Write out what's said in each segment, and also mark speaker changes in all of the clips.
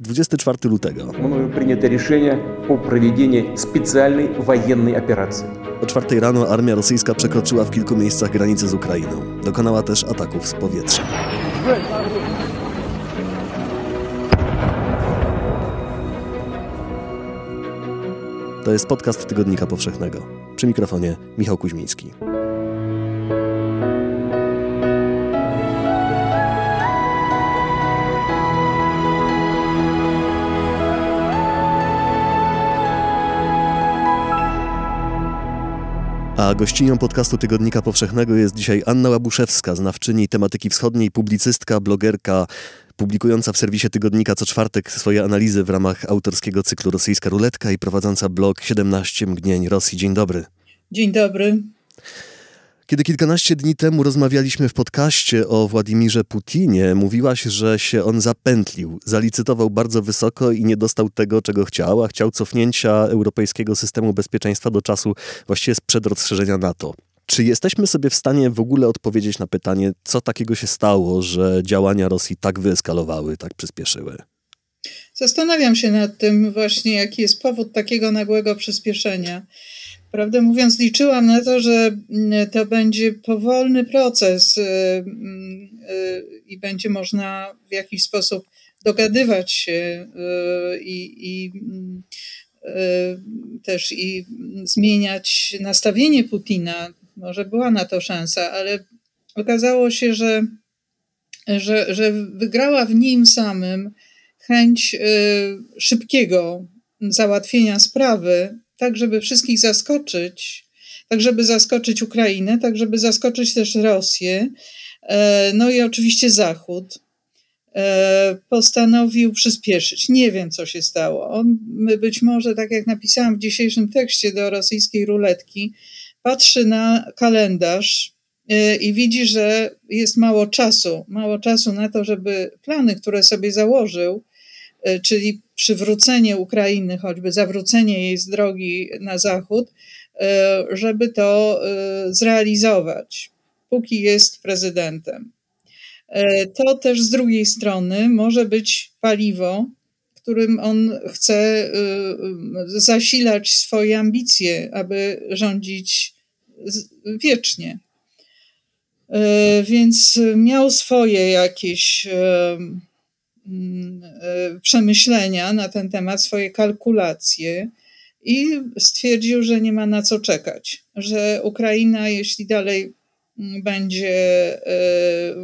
Speaker 1: 24 lutego.
Speaker 2: Мною принято решение о проведении специальной военной операции.
Speaker 1: O czwartej rano armia rosyjska przekroczyła w kilku miejscach granice z Ukrainą. Dokonała też ataków z powietrza. To jest podcast Tygodnika Powszechnego. Przy mikrofonie Michał Kuźmiński. A gościnią podcastu Tygodnika Powszechnego jest dzisiaj Anna Łabuszewska, znawczyni tematyki wschodniej, publicystka, blogerka, publikująca w serwisie Tygodnika co czwartek swoje analizy w ramach autorskiego cyklu Rosyjska Ruletka i prowadząca blog 17 Mgnień Rosji. Dzień dobry.
Speaker 3: Dzień dobry.
Speaker 1: Kiedy kilkanaście dni temu rozmawialiśmy w podcaście o Władimirze Putinie, mówiłaś, że się on zapętlił, zalicytował bardzo wysoko i nie dostał tego, czego chciał, a chciał cofnięcia europejskiego systemu bezpieczeństwa do czasu właściwie sprzed rozszerzenia NATO. Czy jesteśmy sobie w stanie w ogóle odpowiedzieć na pytanie, co takiego się stało, że działania Rosji tak wyeskalowały, tak przyspieszyły?
Speaker 3: Zastanawiam się nad tym właśnie, jaki jest powód takiego nagłego przyspieszenia. Prawdę mówiąc, liczyłam na to, że mm, to będzie powolny proces y, y, i będzie można w jakiś sposób dogadywać się y, i, i też i zmieniać nastawienie Putina. Może była na to szansa, ale okazało się, że, że, że wygrała w nim samym chęć szybkiego załatwienia sprawy tak żeby wszystkich zaskoczyć, tak żeby zaskoczyć Ukrainę, tak żeby zaskoczyć też Rosję, e, no i oczywiście Zachód e, postanowił przyspieszyć. Nie wiem, co się stało. On być może, tak jak napisałam w dzisiejszym tekście do rosyjskiej ruletki, patrzy na kalendarz e, i widzi, że jest mało czasu, mało czasu na to, żeby plany, które sobie założył, czyli przywrócenie Ukrainy, choćby zawrócenie jej z drogi na zachód, e, żeby to e, zrealizować, póki jest prezydentem. To też z drugiej strony może być paliwo, którym on chce zasilać swoje ambicje, aby rządzić wiecznie. Więc miał swoje jakieś przemyślenia na ten temat, swoje kalkulacje i stwierdził, że nie ma na co czekać, że Ukraina, jeśli dalej mm, będzie e,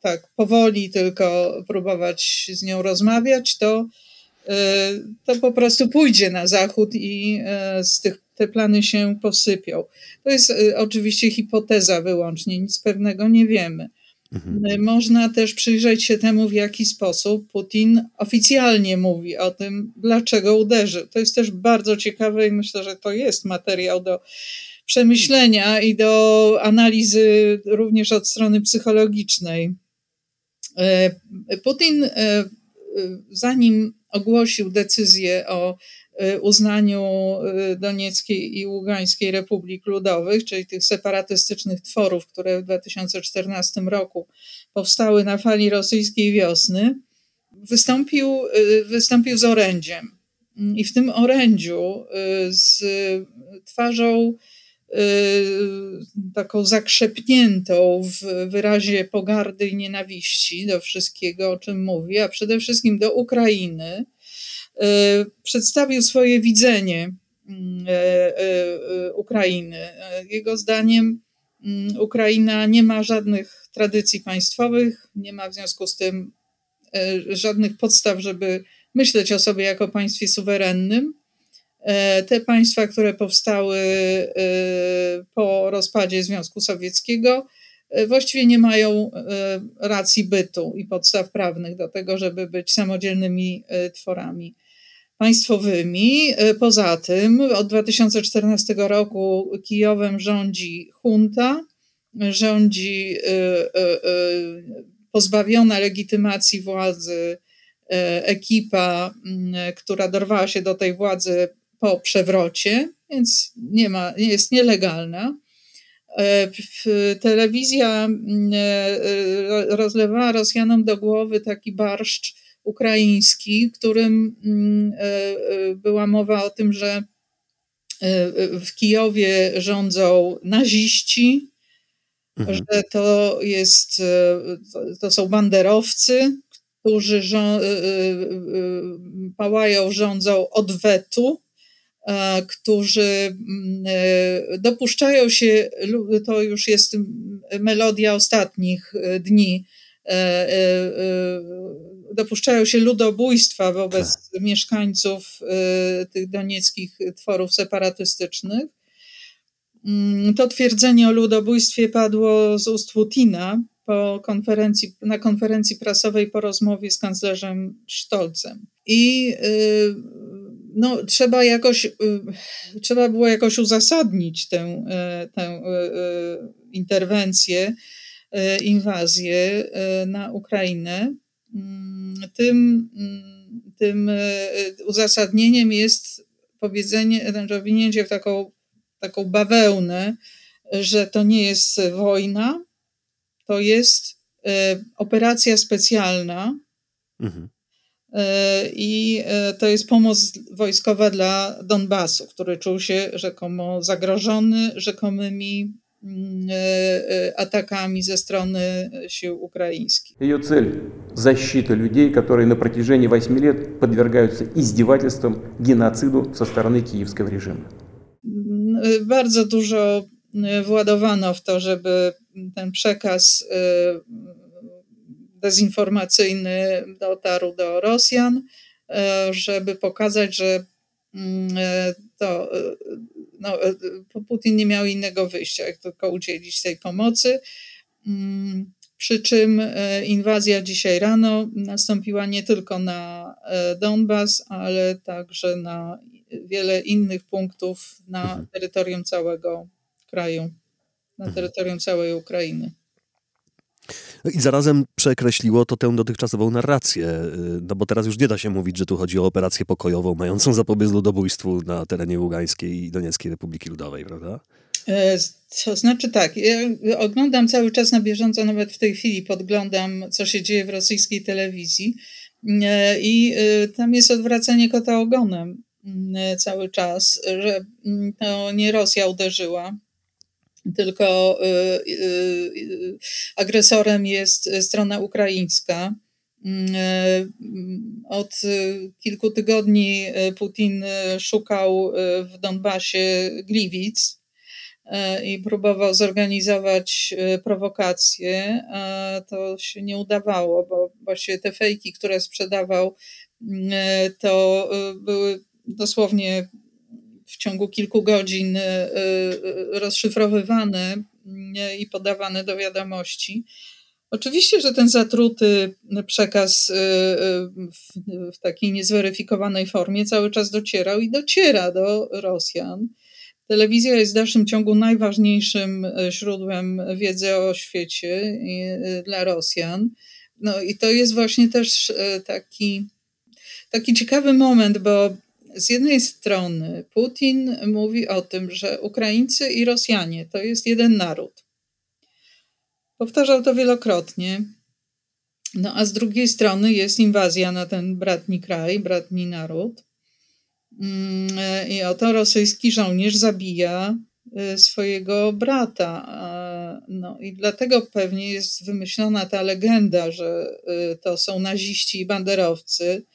Speaker 3: tak powoli tylko próbować z nią rozmawiać, to, e, to po prostu pójdzie na zachód i z tych, te plany się posypią. To jest oczywiście hipoteza wyłącznie, nic pewnego nie wiemy. Mhm. Y, można też przyjrzeć się temu, w jaki sposób Putin oficjalnie mówi o tym, dlaczego uderzył. To jest też bardzo ciekawe i myślę, że to jest materiał do przemyślenia i do analizy również od strony psychologicznej. Y, Putin, y, zanim ogłosił decyzję o uznaniu y, Donieckiej i Ługańskiej Republik Ludowych, czyli tych separatystycznych tworów, które w 2014 roku powstały na fali rosyjskiej wiosny, wystąpił, y, wystąpił z orędziem. I w tym orędziu z twarzą taką zakrzepniętą w wyrazie pogardy i nienawiści do wszystkiego, o czym mówi, a przede wszystkim do Ukrainy, przedstawił swoje widzenie mm, e, e, Ukrainy. Jego zdaniem mm, Ukraina nie ma żadnych tradycji państwowych, nie ma w związku z tym żadnych podstaw, żeby myśleć o sobie jako państwie suwerennym. Te państwa, które powstały po rozpadzie Związku Sowieckiego, właściwie nie mają racji bytu i podstaw prawnych do tego, żeby być samodzielnymi tworami państwowymi. E, poza tym od 2014 roku Kijowem rządzi junta, rządzi e, e, pozbawiona legitymacji władzy ekipa, która dorwała się do tej władzy po przewrocie, więc nie ma, jest nielegalna. Telewizja rozlewała Rosjanom do głowy taki barszcz ukraiński, którym była mowa o tym, że w Kijowie rządzą naziści, mhm. że to jest, to są banderowcy, którzy pałają, rządzą odwetu, którzy mm, e, dopuszczają się, to już jest melodia ostatnich e, dni, e, dopuszczają się ludobójstwa wobec tak. mieszkańców tych donieckich tworów separatystycznych. Mm, to twierdzenie o ludobójstwie padło z ust Putina po konferencji, na konferencji prasowej po rozmowie z kanclerzem Stolcem. I no, trzeba jakoś, y, trzeba było jakoś uzasadnić tę, y, tę y, interwencję, inwazję na Ukrainę. Mm, tym, mm, tym uzasadnieniem jest powiedzenie, zawinięcie w taką, taką bawełnę, że to nie jest wojna, to jest operacja specjalna. Mhm E, I e, to jest pomoc wojskowa dla Donbasu, który czuł się rzekomo zagrożony rzekomymi mm, e, atakami ze strony sił ukraińskich.
Speaker 2: Ее цель – защита людей, которые на протяжении 8 лет подвергаются издевательствам, геноциду со стороны киевского режима.
Speaker 3: Bardzo dużo władowano w to, żeby ten przekaz dezinformacyjny dotarł do Rosjan, e, żeby pokazać, że mm, e, to e, no, Putin nie miał innego wyjścia, jak tylko udzielić tej pomocy. Mm, przy czym inwazja dzisiaj rano nastąpiła nie tylko na Donbas, ale także na wiele innych punktów na mhm. terytorium całego kraju, na mhm. terytorium całej Ukrainy.
Speaker 1: No I zarazem przekreśliło to tę dotychczasową narrację, y, no bo teraz już nie da się mówić, że tu chodzi o operację pokojową mającą zapobiec ludobójstwu na terenie Ługańskiej i Donieckiej Republiki Ludowej, prawda?
Speaker 3: E, to znaczy tak, ja oglądam cały czas na bieżąco, nawet w tej chwili podglądam, co się dzieje w rosyjskiej telewizji e, i e, tam jest odwracanie kota ogonem cały czas, że to nie Rosja uderzyła, tylko y, y, y, agresorem jest strona ukraińska. Od kilku tygodni Putin szukał w Donbasie Gliwic i próbował zorganizować prowokację. To się nie udawało, bo właściwie te fejki, które sprzedawał, to były dosłownie ciągu kilku godzin y, y, rozszyfrowywane y, i podawane do wiadomości. Oczywiście, że ten zatruty przekaz w, takiej niezweryfikowanej formie cały czas docierał i dociera do Rosjan. Telewizja jest w dalszym ciągu najważniejszym źródłem wiedzy o świecie dla Rosjan. No i to jest właśnie też taki, taki ciekawy moment, bo z jednej strony Putin mówi o tym, że Ukraińcy i Rosjanie to jest jeden naród. Powtarzał to wielokrotnie. No a z drugiej strony jest inwazja na ten bratni kraj, bratni naród. Mm, I oto rosyjski żołnierz zabija y, swojego brata. No i dlatego pewnie jest wymyślona ta legenda, że y, to są naziści i banderowcy,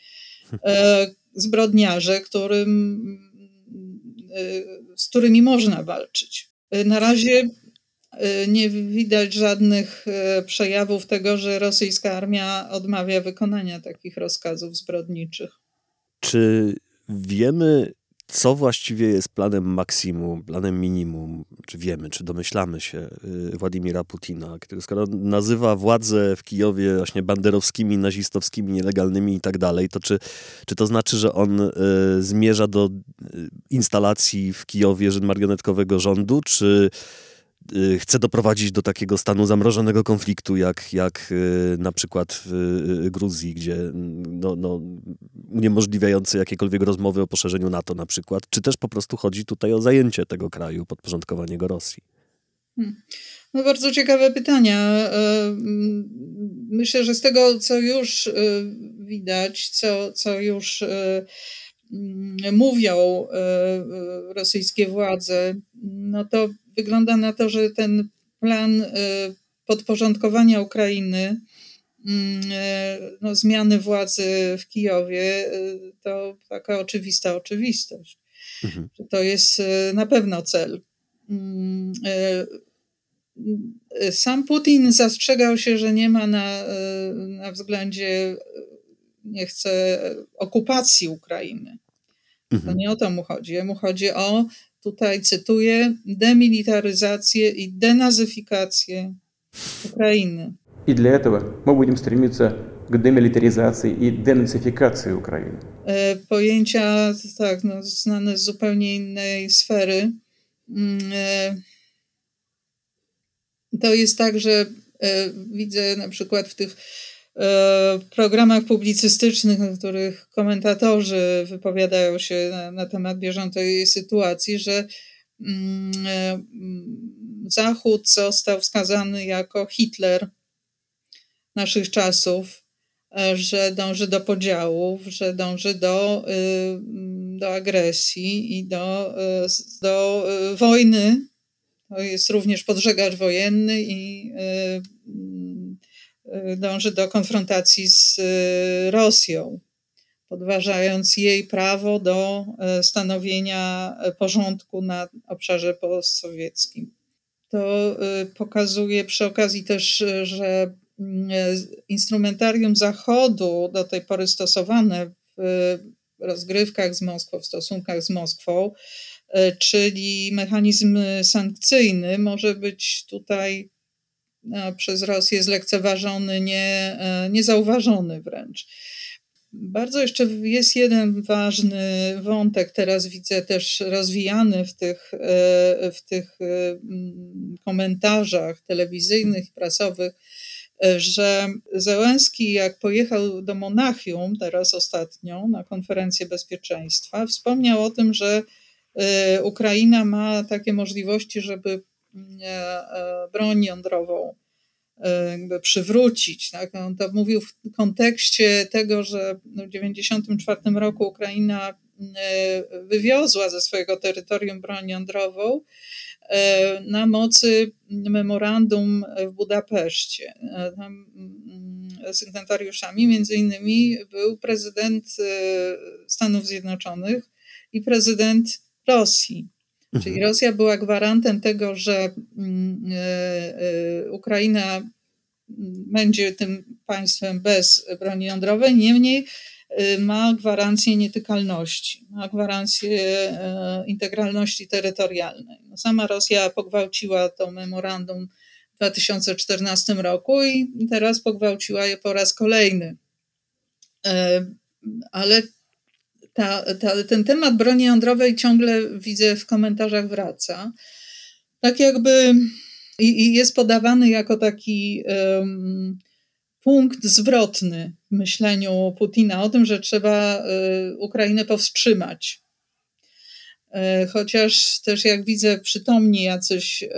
Speaker 3: y, zbrodniarze, którym, y, z którymi można walczyć. Y, na razie y, nie widać żadnych przejawów tego, że rosyjska armia odmawia wykonania takich rozkazów zbrodniczych.
Speaker 1: Czy wiemy, co właściwie jest planem maksimum, planem minimum, czy wiemy, czy domyślamy się y, Władimira Putina, który skoro nazywa władze w Kijowie właśnie banderowskimi, nazistowskimi, nielegalnymi i tak dalej, to czy, czy to znaczy, że on y, zmierza do y, instalacji w Kijowie marionetkowego rządu, czy chce doprowadzić do takiego stanu zamrożonego konfliktu, jak, jak y, na przykład w y, Gruzji, gdzie no, no, uniemożliwiający jakiekolwiek rozmowy o poszerzeniu NATO na przykład, czy też po prostu chodzi tutaj o zajęcie tego kraju, podporządkowanie go Rosji?
Speaker 3: Hmm. No bardzo ciekawe pytania. Myślę, że z tego, co już widać, co, co już mówią rosyjskie władze, no to wygląda na to, że ten plan podporządkowania Ukrainy Mm, e, no, zmiany władzy w Kijowie e, to taka oczywista oczywistość. Mhm. To jest na pewno cel. Mm, sam Putin zastrzegał się, że nie ma na, na względzie, nie chce okupacji Ukrainy. Mhm. To nie o to mu chodzi. Mu chodzi o, tutaj cytuję, demilitaryzację i denazyfikację Ukrainy.
Speaker 2: И для этого мы будем стремиться к демилитаризации и денацификации Украины.
Speaker 3: Pojęcia, tak, no, znane z zupełnie innej sfery. To jest tak, że widzę na przykład w tych programach publicystycznych, w których komentatorzy wypowiadają się na, na temat bieżącej sytuacji, że Zachód został wskazany jako Hitler naszych czasów, e, że dąży do podziałów, że dąży do, y, do agresji i do, do wojny. To jest również podżegacz wojenny i dąży do konfrontacji z Rosją, podważając jej prawo do stanowienia porządku na obszarze postsowieckim. To pokazuje przy okazji też, że instrumentarium Zachodu, do tej pory stosowane w rozgrywkach z Moskwą, w stosunkach z Moskwą, czyli mechanizm sankcyjny, może być tutaj przez Rosję zlekceważony, nie, e, niezauważony wręcz. Bardzo jeszcze jest jeden ważny wątek, teraz widzę też rozwijany w tych, w tych komentarzach telewizyjnych, prasowych, że Zełenski, jak pojechał do Monachium teraz ostatnio na konferencję bezpieczeństwa, wspomniał o tym, że e, Ukraina ma takie możliwości, żeby e, e, broń jądrową jakby przywrócić. Tak? On to mówił w kontekście tego, że w 1994 roku Ukraina wywiozła ze swojego terytorium broń jądrową E, na mocy memorandum w Budapeszcie. E, tam mm, sygnatariuszami między innymi był prezydent e, Stanów Zjednoczonych i prezydent Rosji. Mhm. Czyli Rosja była gwarantem tego, że mm, Ukraina będzie tym państwem bez broni jądrowej. Niemniej Y, ma gwarancję nietykalności, ma gwarancję e, integralności terytorialnej. No sama Rosja pogwałciła to memorandum w 2014 roku i teraz pogwałciła je po raz kolejny. E, ale ta, ta, ten temat broni jądrowej ciągle widzę w komentarzach wraca. Tak jakby i, i jest podawany jako taki um, punkt zwrotny w myśleniu Putina o tym, że trzeba y, Ukrainę powstrzymać. Y, chociaż też jak widzę przytomni jacyś y,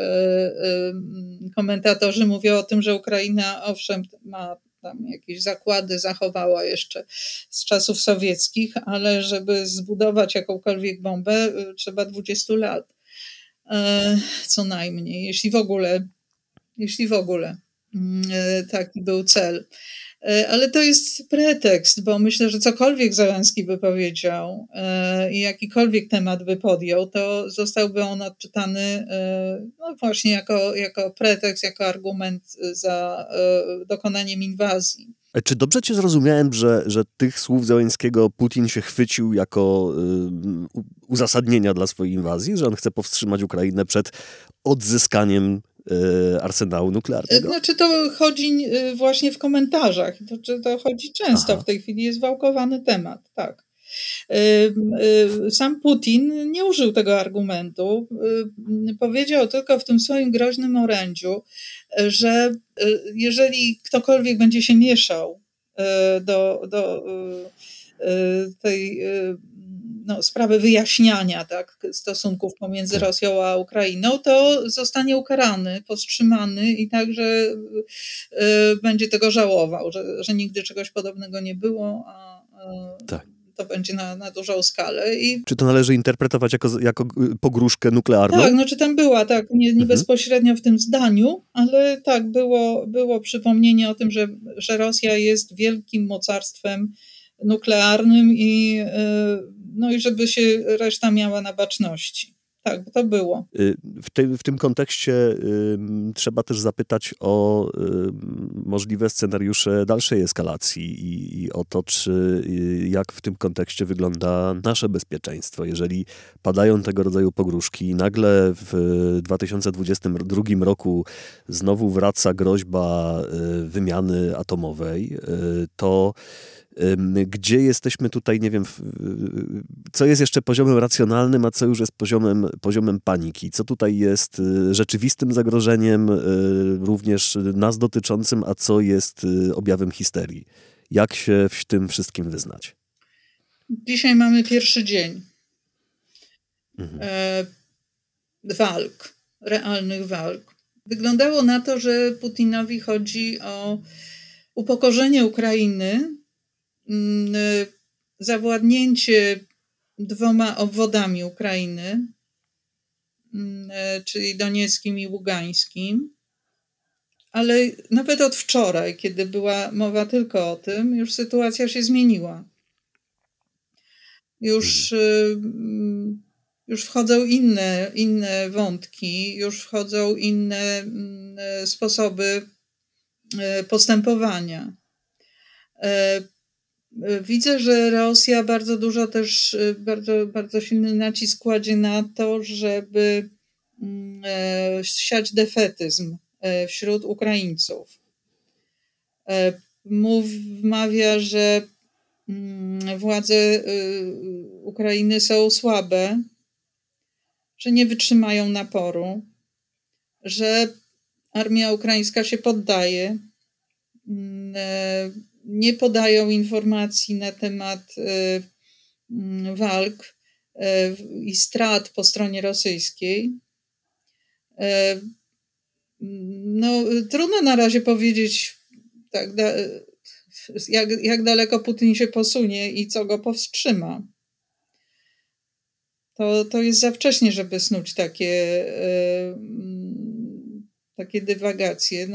Speaker 3: komentatorzy mówią o tym, że Ukraina owszem ma tam jakieś zakłady zachowała jeszcze z czasów sowieckich, ale żeby zbudować jakąkolwiek bombę trzeba 20 lat. Co najmniej, jeśli w ogóle, jeśli w ogóle. Mm, e, taki był cel. E, ale to jest pretekst, bo myślę, że cokolwiek Załęski by powiedział e, i jakikolwiek temat by podjął, to zostałby on odczytany no właśnie jako, jako pretekst, jako argument za dokonaniem inwazji.
Speaker 1: Czy dobrze cię zrozumiałem, że, że tych słów Załęskiego Putin się chwycił jako uzasadnienia dla swojej inwazji, że on chce powstrzymać Ukrainę przed odzyskaniem arsenału nuklearnego?
Speaker 3: Znaczy to chodzi e, właśnie w komentarzach. To, to chodzi często. Aha. W tej chwili jest wałkowany temat, tak. E, sam Putin nie użył tego argumentu. Powiedział tylko w tym swoim groźnym orędziu, że jeżeli ktokolwiek będzie się mieszał do, do tej no, sprawę wyjaśniania tak, stosunków pomiędzy tak. Rosją a Ukrainą, to zostanie ukarany, powstrzymany i także y, będzie tego żałował, że, że nigdy czegoś podobnego nie było, a, tak to będzie na, na dużą skalę. I...
Speaker 1: Czy to należy interpretować jako, jako pogróżkę nuklearną?
Speaker 3: Tak, no czy tam była, tak, nie, nie mhm. bezpośrednio w tym zdaniu, ale tak, było, było przypomnienie o tym, że, że Rosja jest wielkim mocarstwem nuklearnym i, e, no i żeby się reszta miała na baczności. Tak, to było.
Speaker 1: Y, w, w tym kontekście y, trzeba też zapytać o y, możliwe scenariusze dalszej eskalacji i, i o to, czy y, jak w tym kontekście wygląda nasze bezpieczeństwo. Jeżeli padają tego rodzaju pogróżki i nagle w 2022 roku znowu wraca groźba y, wymiany atomowej, y, to gdzie jesteśmy tutaj, nie wiem, co jest jeszcze poziomem racjonalnym, a co już jest poziomem, poziomem paniki. Co tutaj jest y, rzeczywistym zagrożeniem, y, również nas dotyczącym, a co jest y, objawem histerii. Jak się w tym wszystkim wyznać?
Speaker 3: Dzisiaj mamy pierwszy dzień mhm. e, walk, realnych walk. Wyglądało na to, że Putinowi chodzi o upokorzenie Ukrainy zawładnięcie dwoma obwodami Ukrainy, mm, y, czyli donieckim i ługańskim. Ale nawet od wczoraj, kiedy była mowa tylko o tym, już sytuacja się zmieniła. Już, y, mm, już wchodzą inne, inne wątki, już wchodzą inne sposoby postępowania. Widzę, że Rosja bardzo dużo też, y, bardzo, bardzo silny nacisk kładzie na to, żeby mm, e, siać defetyzm e, wśród Ukraińców. E, mów, mawia, że mm, władze y, Ukrainy są słabe, że nie wytrzymają naporu, że armia ukraińska się poddaje mm, nie podają informacji na temat y, mm, walk y, i strat po stronie rosyjskiej. Y, no, trudno na razie powiedzieć, tak, jak, jak daleko Putin się posunie i co go powstrzyma. To, to jest za wcześnie, żeby snuć takie, mm, takie dywagacje.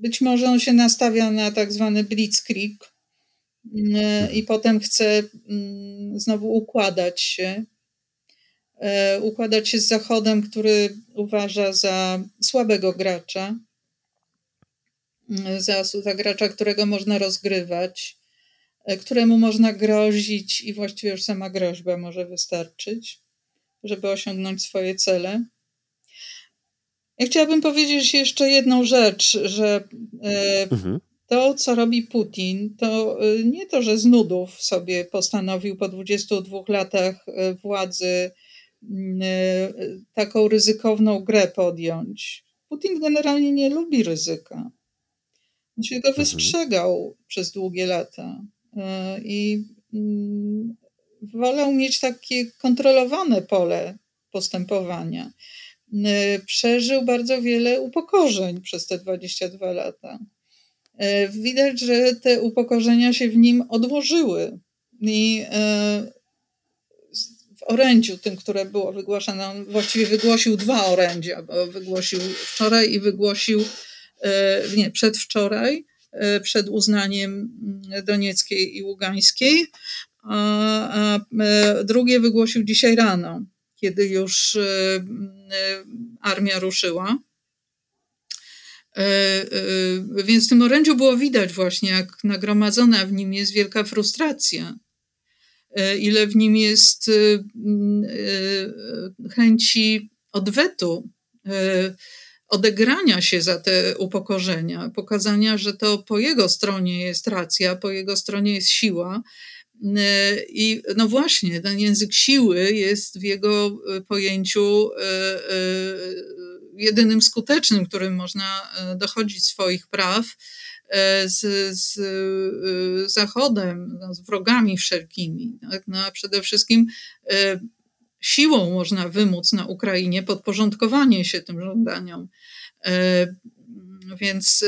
Speaker 3: Być może on się nastawia na tak zwany blitzkrieg mm, i potem chce mm, znowu układać się. E, układać się z Zachodem, który uważa za słabego gracza, mm, za, za gracza, którego można rozgrywać, e, któremu można grozić i właściwie już sama groźba może wystarczyć, żeby osiągnąć swoje cele. Ja chciałabym powiedzieć jeszcze jedną rzecz, że e, mhm. to, co robi Putin, to e, nie to, że z nudów sobie postanowił po 22 latach e, władzy taką ryzykowną grę podjąć. Putin generalnie nie lubi ryzyka. On się go mhm. wystrzegał przez długie lata i mm, wolał mieć takie kontrolowane pole postępowania. Y, przeżył bardzo wiele upokorzeń przez te 22 lata. Y, widać, że te upokorzenia się w nim odłożyły. I y, w orędziu, tym, które było wygłaszane, on właściwie wygłosił dwa orędzia, bo wygłosił wczoraj i wygłosił, nie, przedwczoraj, przed uznaniem mm, Donieckiej i Ługańskiej, a, a drugie wygłosił dzisiaj rano kiedy już y, y, armia ruszyła. Y, więc w tym orędziu było widać właśnie, jak nagromadzona w nim jest wielka frustracja, ile w nim jest chęci odwetu, odegrania się za te upokorzenia, pokazania, że to po jego stronie jest racja, po jego stronie jest siła, i no właśnie, ten język siły jest w jego e, pojęciu e, e, jedynym skutecznym, którym można dochodzić swoich praw z, z Zachodem, no, z wrogami wszelkimi. Tak? No, a przede wszystkim siłą można wymóc na Ukrainie podporządkowanie się tym żądaniom. Więc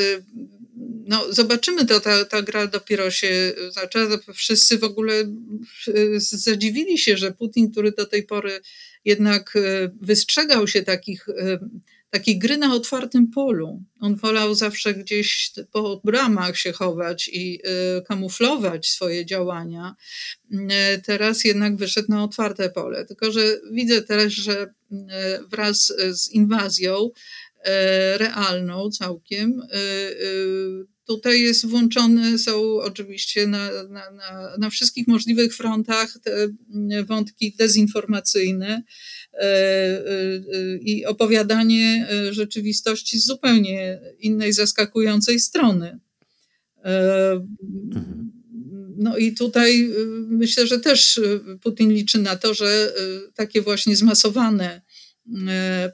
Speaker 3: no, zobaczymy, to ta, ta gra dopiero się zaczęła. Wszyscy w ogóle zadziwili się, że Putin, który do tej pory jednak e, wystrzegał się takich, e, takiej gry na otwartym polu. On wolał zawsze gdzieś po bramach się chować i e, kamuflować swoje działania. Teraz jednak wyszedł na otwarte pole. Tylko, że widzę też, że wraz z inwazją realną całkiem, tutaj jest włączone, są oczywiście na, na, na, na wszystkich możliwych frontach te mm, wątki dezinformacyjne e, e, i opowiadanie e, rzeczywistości z zupełnie innej, zaskakującej strony. Mhm. No i tutaj myślę, że też Putin liczy na to, że takie właśnie zmasowane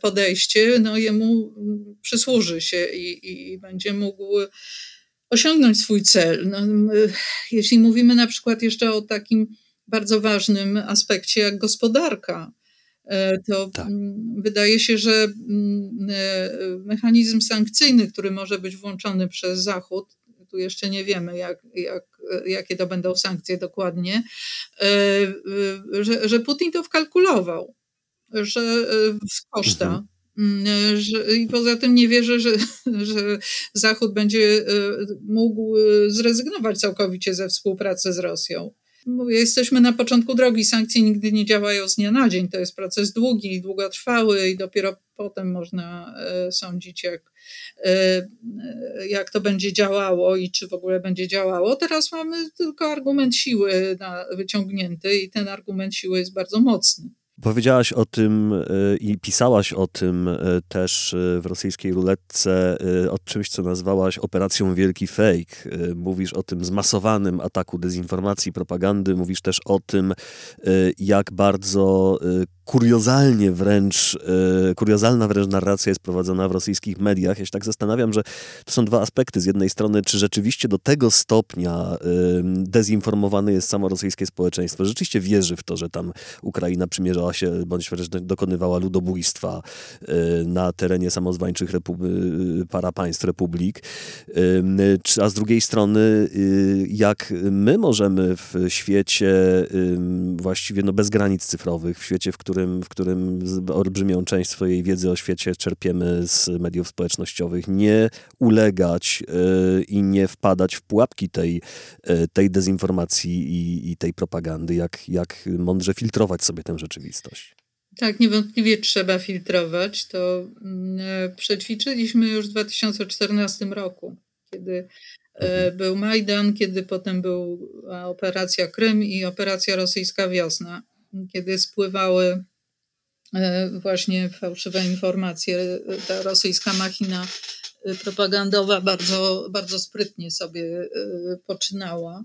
Speaker 3: podejście no jemu przysłuży się i, i będzie mógł osiągnąć swój cel. No, jeśli mówimy na przykład jeszcze o takim bardzo ważnym aspekcie jak gospodarka, e, to tak. wydaje się, że e, mechanizm sankcyjny, który może być włączony przez Zachód, tu jeszcze nie wiemy, jak, jak, jakie to będą sankcje dokładnie, e, że, że Putin to wkalkulował, że w koszta. Mhm. Mm, że, I poza tym nie wierzę, że, że Zachód będzie e, mógł e, zrezygnować całkowicie ze współpracy z Rosją. Mówię, jesteśmy na początku drogi. Sankcje nigdy nie działają z dnia na dzień. To jest proces długi, długotrwały i dopiero potem można e, sądzić, jak, jak to będzie działało i czy w ogóle będzie działało. Teraz mamy tylko argument siły na, wyciągnięty i ten argument siły jest bardzo mocny.
Speaker 1: Powiedziałaś o tym e, i pisałaś o tym e, też e, w rosyjskiej ruletce, o czymś, co nazwałaś operacją Wielki Fake. Mówisz o tym zmasowanym ataku dezinformacji, propagandy, mówisz też o tym, jak bardzo kuriozalnie wręcz, e, kuriozalna wręcz narracja jest prowadzona w rosyjskich mediach. Ja się tak zastanawiam, że to są dwa aspekty. Z jednej strony, czy rzeczywiście do tego stopnia e, dezinformowane jest samo rosyjskie społeczeństwo, rzeczywiście wierzy w to, że tam Ukraina przymierzała się, bądź wręcz dokonywała ludobójstwa e, na terenie samozwańczych para państw republik. A z drugiej strony, jak my możemy w świecie właściwie no bez granic cyfrowych, w świecie, w którym którym, w którym olbrzymią część swojej wiedzy o świecie czerpiemy z mediów społecznościowych, nie ulegać y, i nie wpadać w pułapki tej, y, tej dezinformacji i, i tej propagandy, jak, jak mądrze filtrować sobie tę rzeczywistość.
Speaker 3: Tak, niewątpliwie trzeba filtrować. To mm, przećwiczyliśmy już w 2014 roku, kiedy e, mhm. był Majdan, kiedy potem była operacja Krym i operacja rosyjska wiosna kiedy spływały e, właśnie fałszywe informacje, ta rosyjska machina e, propagandowa bardzo, bardzo sprytnie sobie e, poczynała.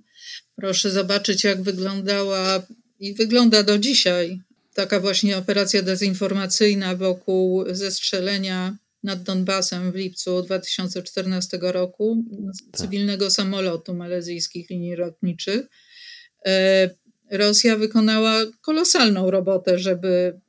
Speaker 3: Proszę zobaczyć, jak wyglądała i wygląda do dzisiaj taka właśnie operacja dezinformacyjna wokół zestrzelenia nad Donbasem w lipcu 2014 roku tak. cywilnego samolotu malezyjskich linii lotniczych. Rosja wykonała kolosalną robotę, żeby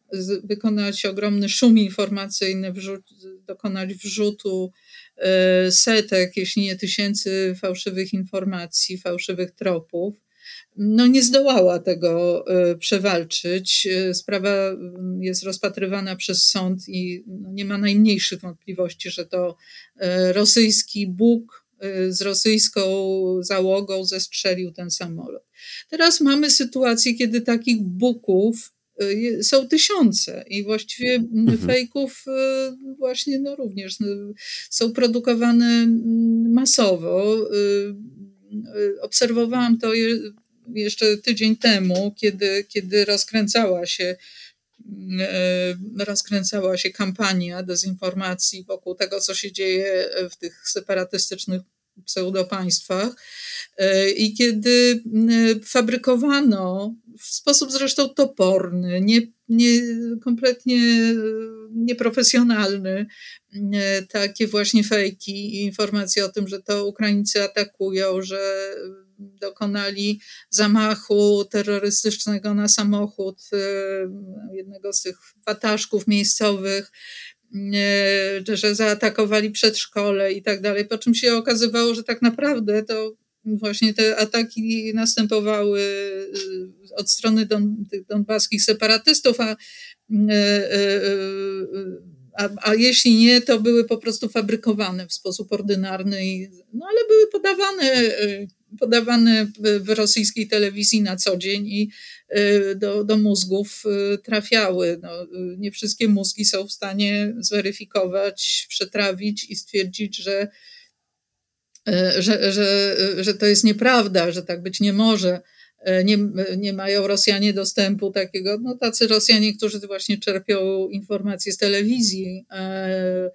Speaker 3: wykonać ogromny szum informacyjny, wrzut, dokonać wrzutu e, setek, jeśli nie tysięcy fałszywych informacji, fałszywych tropów. No nie zdołała tego e, przewalczyć. E, sprawa jest rozpatrywana przez sąd i no, nie ma najmniejszych wątpliwości, że to rosyjski Bóg z rosyjską załogą zestrzelił ten samolot. Teraz mamy sytuację, kiedy takich buków y, są tysiące i właściwie mhm. fejków y, właśnie no również są produkowane masowo. Obserwowałam to jeszcze tydzień temu, kiedy, kiedy rozkręcała się rozkręcała się kampania dezinformacji wokół tego, co się dzieje w tych separatystycznych pseudopaństwach. E, I kiedy fabrykowano w sposób zresztą toporny, nie, nie, kompletnie nieprofesjonalny. Takie właśnie fejki i informacje o tym, że to Ukraińcy atakują, że dokonali zamachu terrorystycznego na samochód jednego z tych wataszków miejscowych że zaatakowali przedszkole i tak dalej, po czym się okazywało, że tak naprawdę to właśnie te ataki następowały y, od strony don, tych donbaskich separatystów, a, a, a, jeśli nie, to były po prostu fabrykowane w sposób ordynarny, no ale były podawane, podawane w rosyjskiej telewizji na co dzień i do, do mózgów trafiały. No, nie wszystkie mózgi są w stanie zweryfikować, przetrawić i stwierdzić, że że, że, że to jest nieprawda, że tak być nie może. E, nie, nie mają Rosjanie dostępu takiego, no tacy Rosjanie, którzy właśnie czerpią informacje z telewizji, e,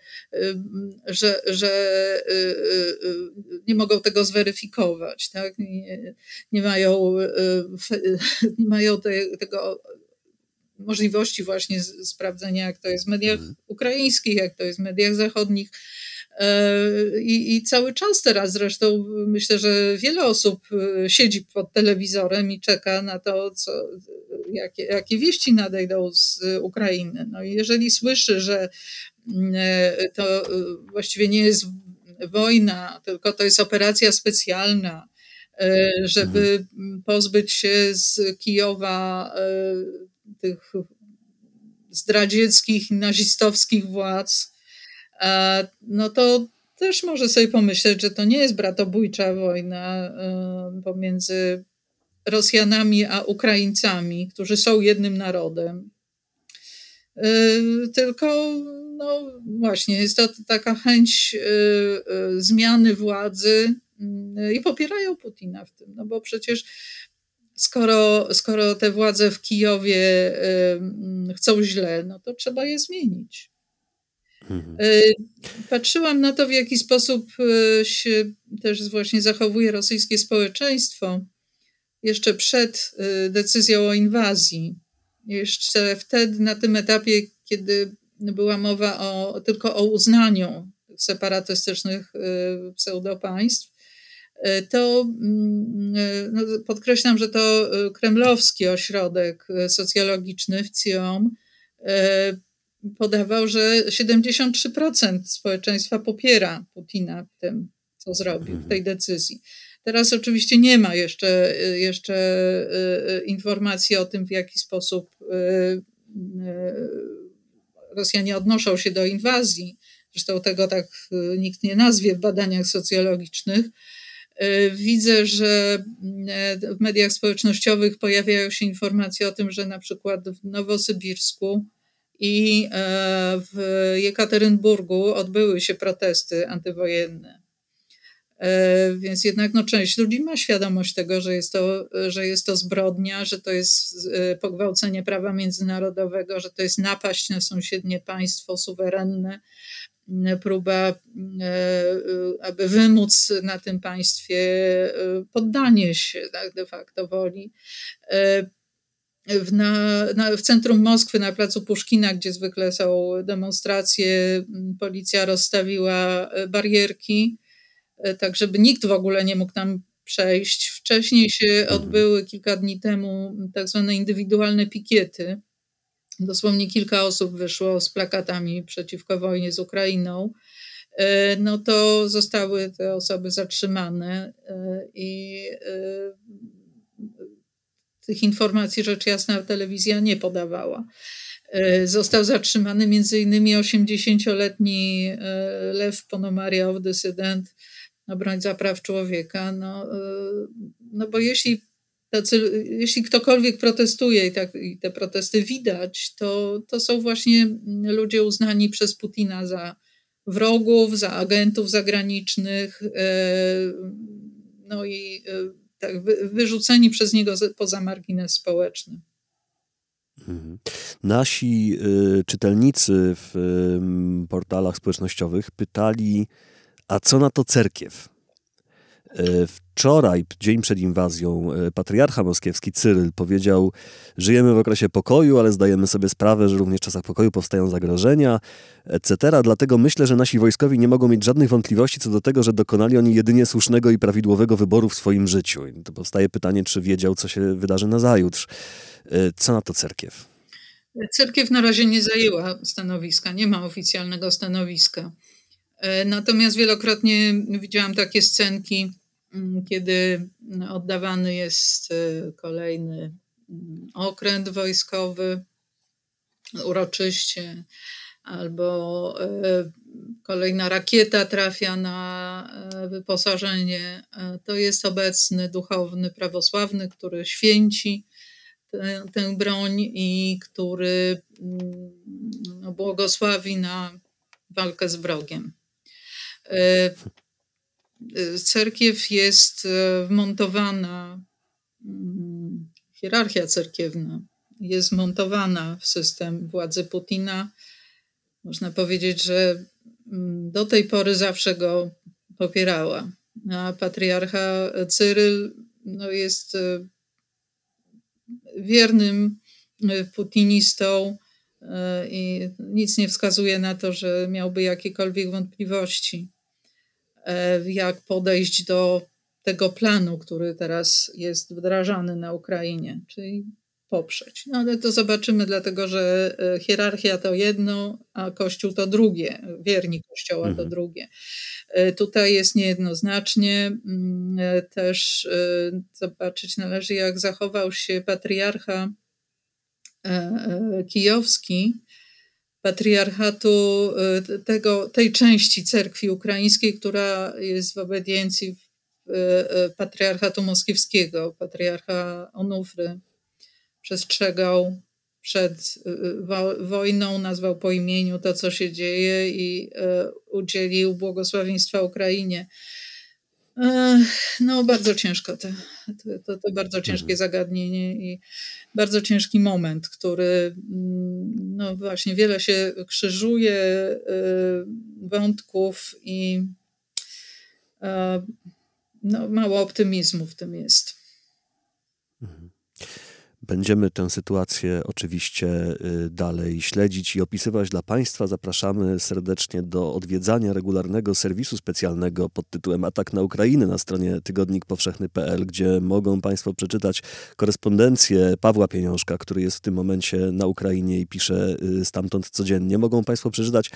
Speaker 3: że, że nie mogą tego zweryfikować, tak? nie, nie mają, nie mają te, tego możliwości właśnie sprawdzenia, jak to jest w mediach mhm. ukraińskich, jak to jest w mediach zachodnich. E, I, I, cały czas teraz zresztą myślę, że wiele osób e, siedzi pod telewizorem i czeka na to, co, jakie, jakie wieści nadejdą z Ukrainy. No i jeżeli słyszy, że mm, e, to właściwie nie jest wojna, tylko to jest operacja specjalna, żeby mhm. pozbyć się z Kijowa tych zdradzieckich, nazistowskich władz, no to też może sobie pomyśleć, że to nie jest bratobójcza wojna e, pomiędzy Rosjanami a Ukraińcami, którzy są jednym narodem. E, tylko, no właśnie, jest to taka chęć e, zmiany władzy mm, i popierają Putina w tym, no bo przecież skoro, skoro te władze w Kijowie chcą źle, no to trzeba je zmienić. Mhm. E, patrzyłam na to, w jaki sposób e, się też właśnie zachowuje rosyjskie społeczeństwo jeszcze przed e, decyzją o inwazji. Jeszcze wtedy, na tym etapie, kiedy była mowa o, tylko o uznaniu separatystycznych pseudopaństw, to mm, no, podkreślam, że to kremlowski ośrodek socjologiczny w CIOM podawał, że 73% społeczeństwa popiera Putina w tym, co zrobił, w tej decyzji. Teraz oczywiście nie ma jeszcze, jeszcze e, e, informacji o tym, w jaki sposób e, Rosjanie odnoszą się do inwazji. Zresztą tego tak nikt nie nazwie w badaniach socjologicznych. Widzę, że w mediach społecznościowych pojawiają się informacje o tym, że na przykład w Nowosybirsku i e, w Jekaterynburgu odbyły się protesty antywojenne. E, więc jednak no, część ludzi ma świadomość tego, że jest, to, że jest to zbrodnia, że to jest e, pogwałcenie prawa międzynarodowego, że to jest napaść na sąsiednie państwo suwerenne, próba, aby wymóc na tym państwie poddanie się tak, de facto woli w, na, na, w centrum Moskwy, na placu Puszkina, gdzie zwykle są demonstracje, policja rozstawiła e, barierki, e, tak żeby nikt w ogóle nie mógł tam przejść. Wcześniej się odbyły kilka dni temu tak zwane indywidualne pikiety. Dosłownie kilka osób wyszło z plakatami przeciwko wojnie z Ukrainą. E, no to zostały te osoby zatrzymane i tych informacji rzecz jasna telewizja nie podawała. E, został zatrzymany m.in. 80-letni e, Lew Ponomariow, dysydent, obrońca praw człowieka. No, e, no bo jeśli, tacy, jeśli ktokolwiek protestuje i, tak, i te protesty widać, to, to są właśnie ludzie uznani przez Putina za wrogów, za agentów zagranicznych. No i tak, wyrzuceni przez niego poza margines społeczny.
Speaker 1: Mhm. Nasi y, czytelnicy w y, portalach społecznościowych pytali, a co na to cerkiew? Y, Wczoraj, dzień przed inwazją, patriarcha moskiewski Cyryl powiedział: Żyjemy w okresie pokoju, ale zdajemy sobie sprawę, że również w czasach pokoju powstają zagrożenia, etc. Dlatego myślę, że nasi wojskowi nie mogą mieć żadnych wątpliwości co do tego, że dokonali oni jedynie słusznego i prawidłowego wyboru w swoim życiu. I to powstaje pytanie, czy wiedział, co się wydarzy na zajutrz. Co na to cerkiew?
Speaker 3: Cerkiew na razie nie zajęła stanowiska, nie ma oficjalnego stanowiska. E, natomiast wielokrotnie widziałam takie scenki, kiedy oddawany jest e, kolejny mm, okręt wojskowy uroczyście, albo e, kolejna rakieta trafia na wyposażenie. To jest obecny duchowny prawosławny, który święci tę, tę broń i który mm, no, błogosławi na walkę z wrogiem. E, cerkiew jest e, wmontowana, mm, hierarchia cerkiewna jest montowana w system władzy Putina. Można powiedzieć, że mm, do tej pory zawsze go popierała. A patriarcha Cyryl no, jest wiernym putinistą i nic nie wskazuje na to, że miałby jakiekolwiek wątpliwości. E, jak podejść do tego planu, który teraz jest wdrażany na Ukrainie, czyli poprzeć. No ale to zobaczymy, dlatego że e, hierarchia to jedno, a Kościół to drugie, wierni Kościoła mhm. to drugie. E, tutaj jest niejednoznacznie. Mm, też zobaczyć należy, jak zachował się patriarcha kijowski, patriarchatu y, tego, tej części cerkwi ukraińskiej, która jest w obediencji y, y, patriarchatu moskiewskiego. Patriarcha Onufry przestrzegał przed wojną, nazwał po imieniu to, co się dzieje i udzielił błogosławieństwa Ukrainie. No, bardzo ciężko to, to, to bardzo ciężkie mhm. zagadnienie i bardzo ciężki moment, który mm, no właśnie wiele się krzyżuje y, wątków i no, mało optymizmu w tym jest.
Speaker 1: Będziemy tę sytuację oczywiście y, dalej śledzić i opisywać dla Państwa. Zapraszamy serdecznie do odwiedzania regularnego serwisu specjalnego pod tytułem Atak na Ukrainę na stronie tygodnikpowszechny.pl, gdzie mogą Państwo przeczytać korespondencję Pawła Pieniążka, który jest w tym momencie na Ukrainie i pisze y, stamtąd codziennie. Mogą Państwo przeczytać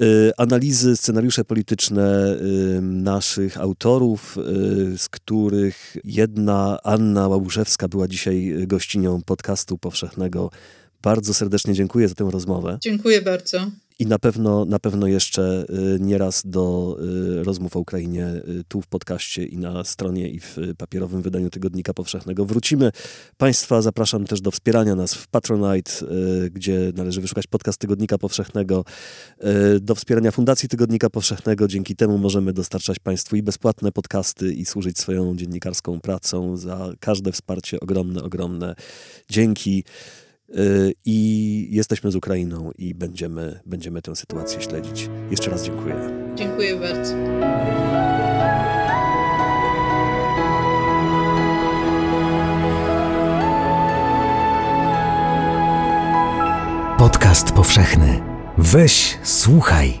Speaker 1: y, analizy, scenariusze polityczne naszych autorów, z których jedna Anna Łabuszewska była dzisiaj gościnią podcastu powszechnego. Bardzo serdecznie dziękuję za tę rozmowę.
Speaker 3: Dziękuję bardzo.
Speaker 1: I na pewno, na pewno jeszcze y, nieraz do y, rozmów o Ukrainie y, tu w podcaście i na stronie i w papierowym wydaniu Tygodnika Powszechnego wrócimy. Państwa zapraszam też do wspierania nas w Patronite, gdzie należy wyszukać podcast Tygodnika Powszechnego, do wspierania Fundacji Tygodnika Powszechnego. Dzięki temu możemy dostarczać Państwu i bezpłatne podcasty i służyć swoją dziennikarską pracą. Za każde wsparcie ogromne, ogromne dzięki. Y, I jesteśmy z Ukrainą i będziemy, będziemy tę sytuację śledzić. Jeszcze raz dziękuję.
Speaker 3: Dziękuję bardzo.
Speaker 4: Podcast powszechny. Weź, słuchaj.